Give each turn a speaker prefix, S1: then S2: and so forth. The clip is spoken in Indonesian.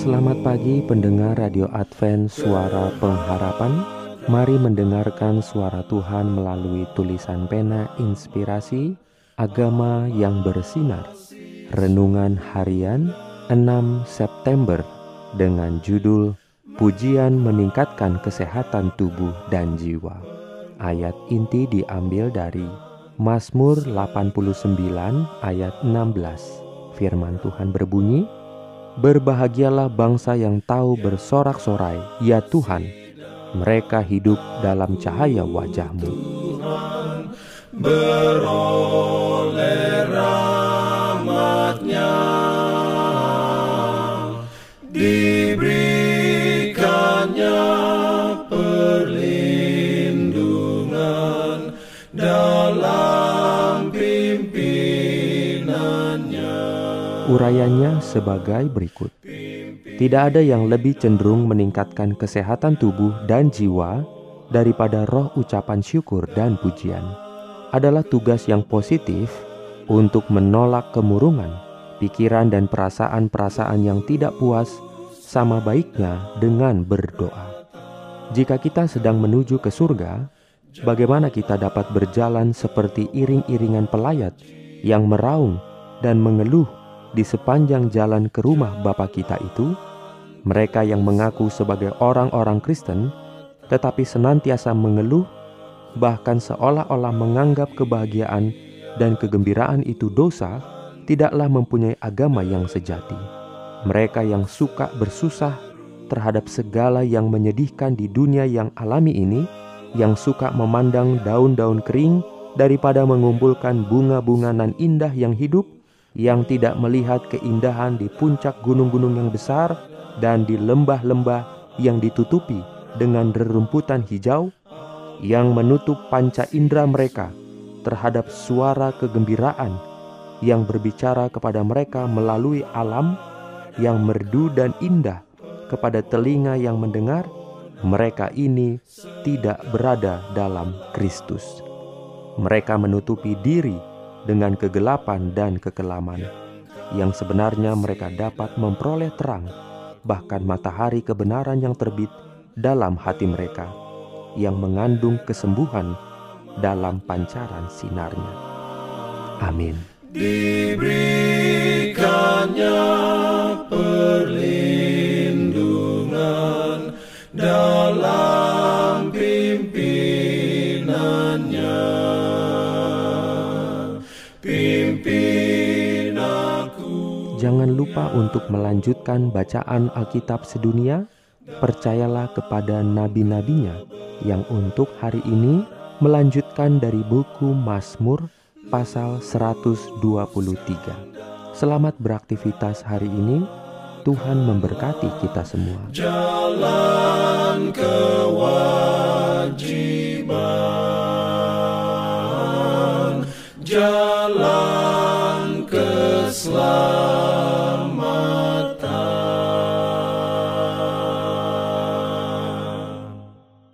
S1: Selamat pagi pendengar Radio Advent Suara Pengharapan. Mari mendengarkan suara Tuhan melalui tulisan pena inspirasi Agama yang bersinar. Renungan harian 6 September Dengan judul Pujian meningkatkan kesehatan tubuh dan jiwa. Ayat inti diambil dari Mazmur 89 ayat 16 Firman Tuhan berbunyi, Berbahagialah bangsa yang tahu bersorak-sorai, ya Tuhan, mereka hidup dalam cahaya wajahmu.
S2: Dalam pimpinannya
S1: Urayanya sebagai berikut. Tidak ada yang lebih cenderung meningkatkan kesehatan tubuh dan jiwa daripada roh ucapan syukur dan pujian. Adalah tugas yang positif untuk menolak kemurungan, pikiran dan perasaan-perasaan yang tidak puas sama baiknya dengan berdoa. Jika kita sedang menuju ke surga, bagaimana kita dapat berjalan seperti iring-iringan pelayat yang meraung dan mengeluh di sepanjang jalan ke rumah Bapa kita itu? Mereka yang mengaku sebagai orang-orang Kristen, tetapi senantiasa mengeluh, bahkan seolah-olah menganggap kebahagiaan dan kegembiraan itu dosa, tidaklah mempunyai agama yang sejati. Mereka yang suka bersusah terhadap segala yang menyedihkan di dunia yang alami ini, yang suka memandang daun-daun kering daripada mengumpulkan bunga-bunga nan indah yang hidup, yang tidak melihat keindahan di puncak gunung-gunung yang besar dan di lembah-lembah yang ditutupi dengan rerumputan hijau, yang menutup panca indera mereka terhadap suara kegembiraan yang berbicara kepada mereka melalui alam yang merdu dan indah kepada telinga yang mendengar, mereka ini tidak berada dalam Kristus. Mereka menutupi diri dengan kegelapan dan kekelaman, yang sebenarnya mereka dapat memperoleh terang, bahkan matahari kebenaran yang terbit dalam hati mereka, yang mengandung kesembuhan dalam pancaran sinarnya. Amin.
S2: diberikannya perlindungan dalam pimpinannya
S1: Jangan lupa untuk melanjutkan bacaan Alkitab sedunia. Percayalah kepada nabi-nabinya yang untuk hari ini melanjutkan dari buku Mazmur pasal 123. Selamat beraktivitas hari ini. Tuhan memberkati kita semua.
S2: jalan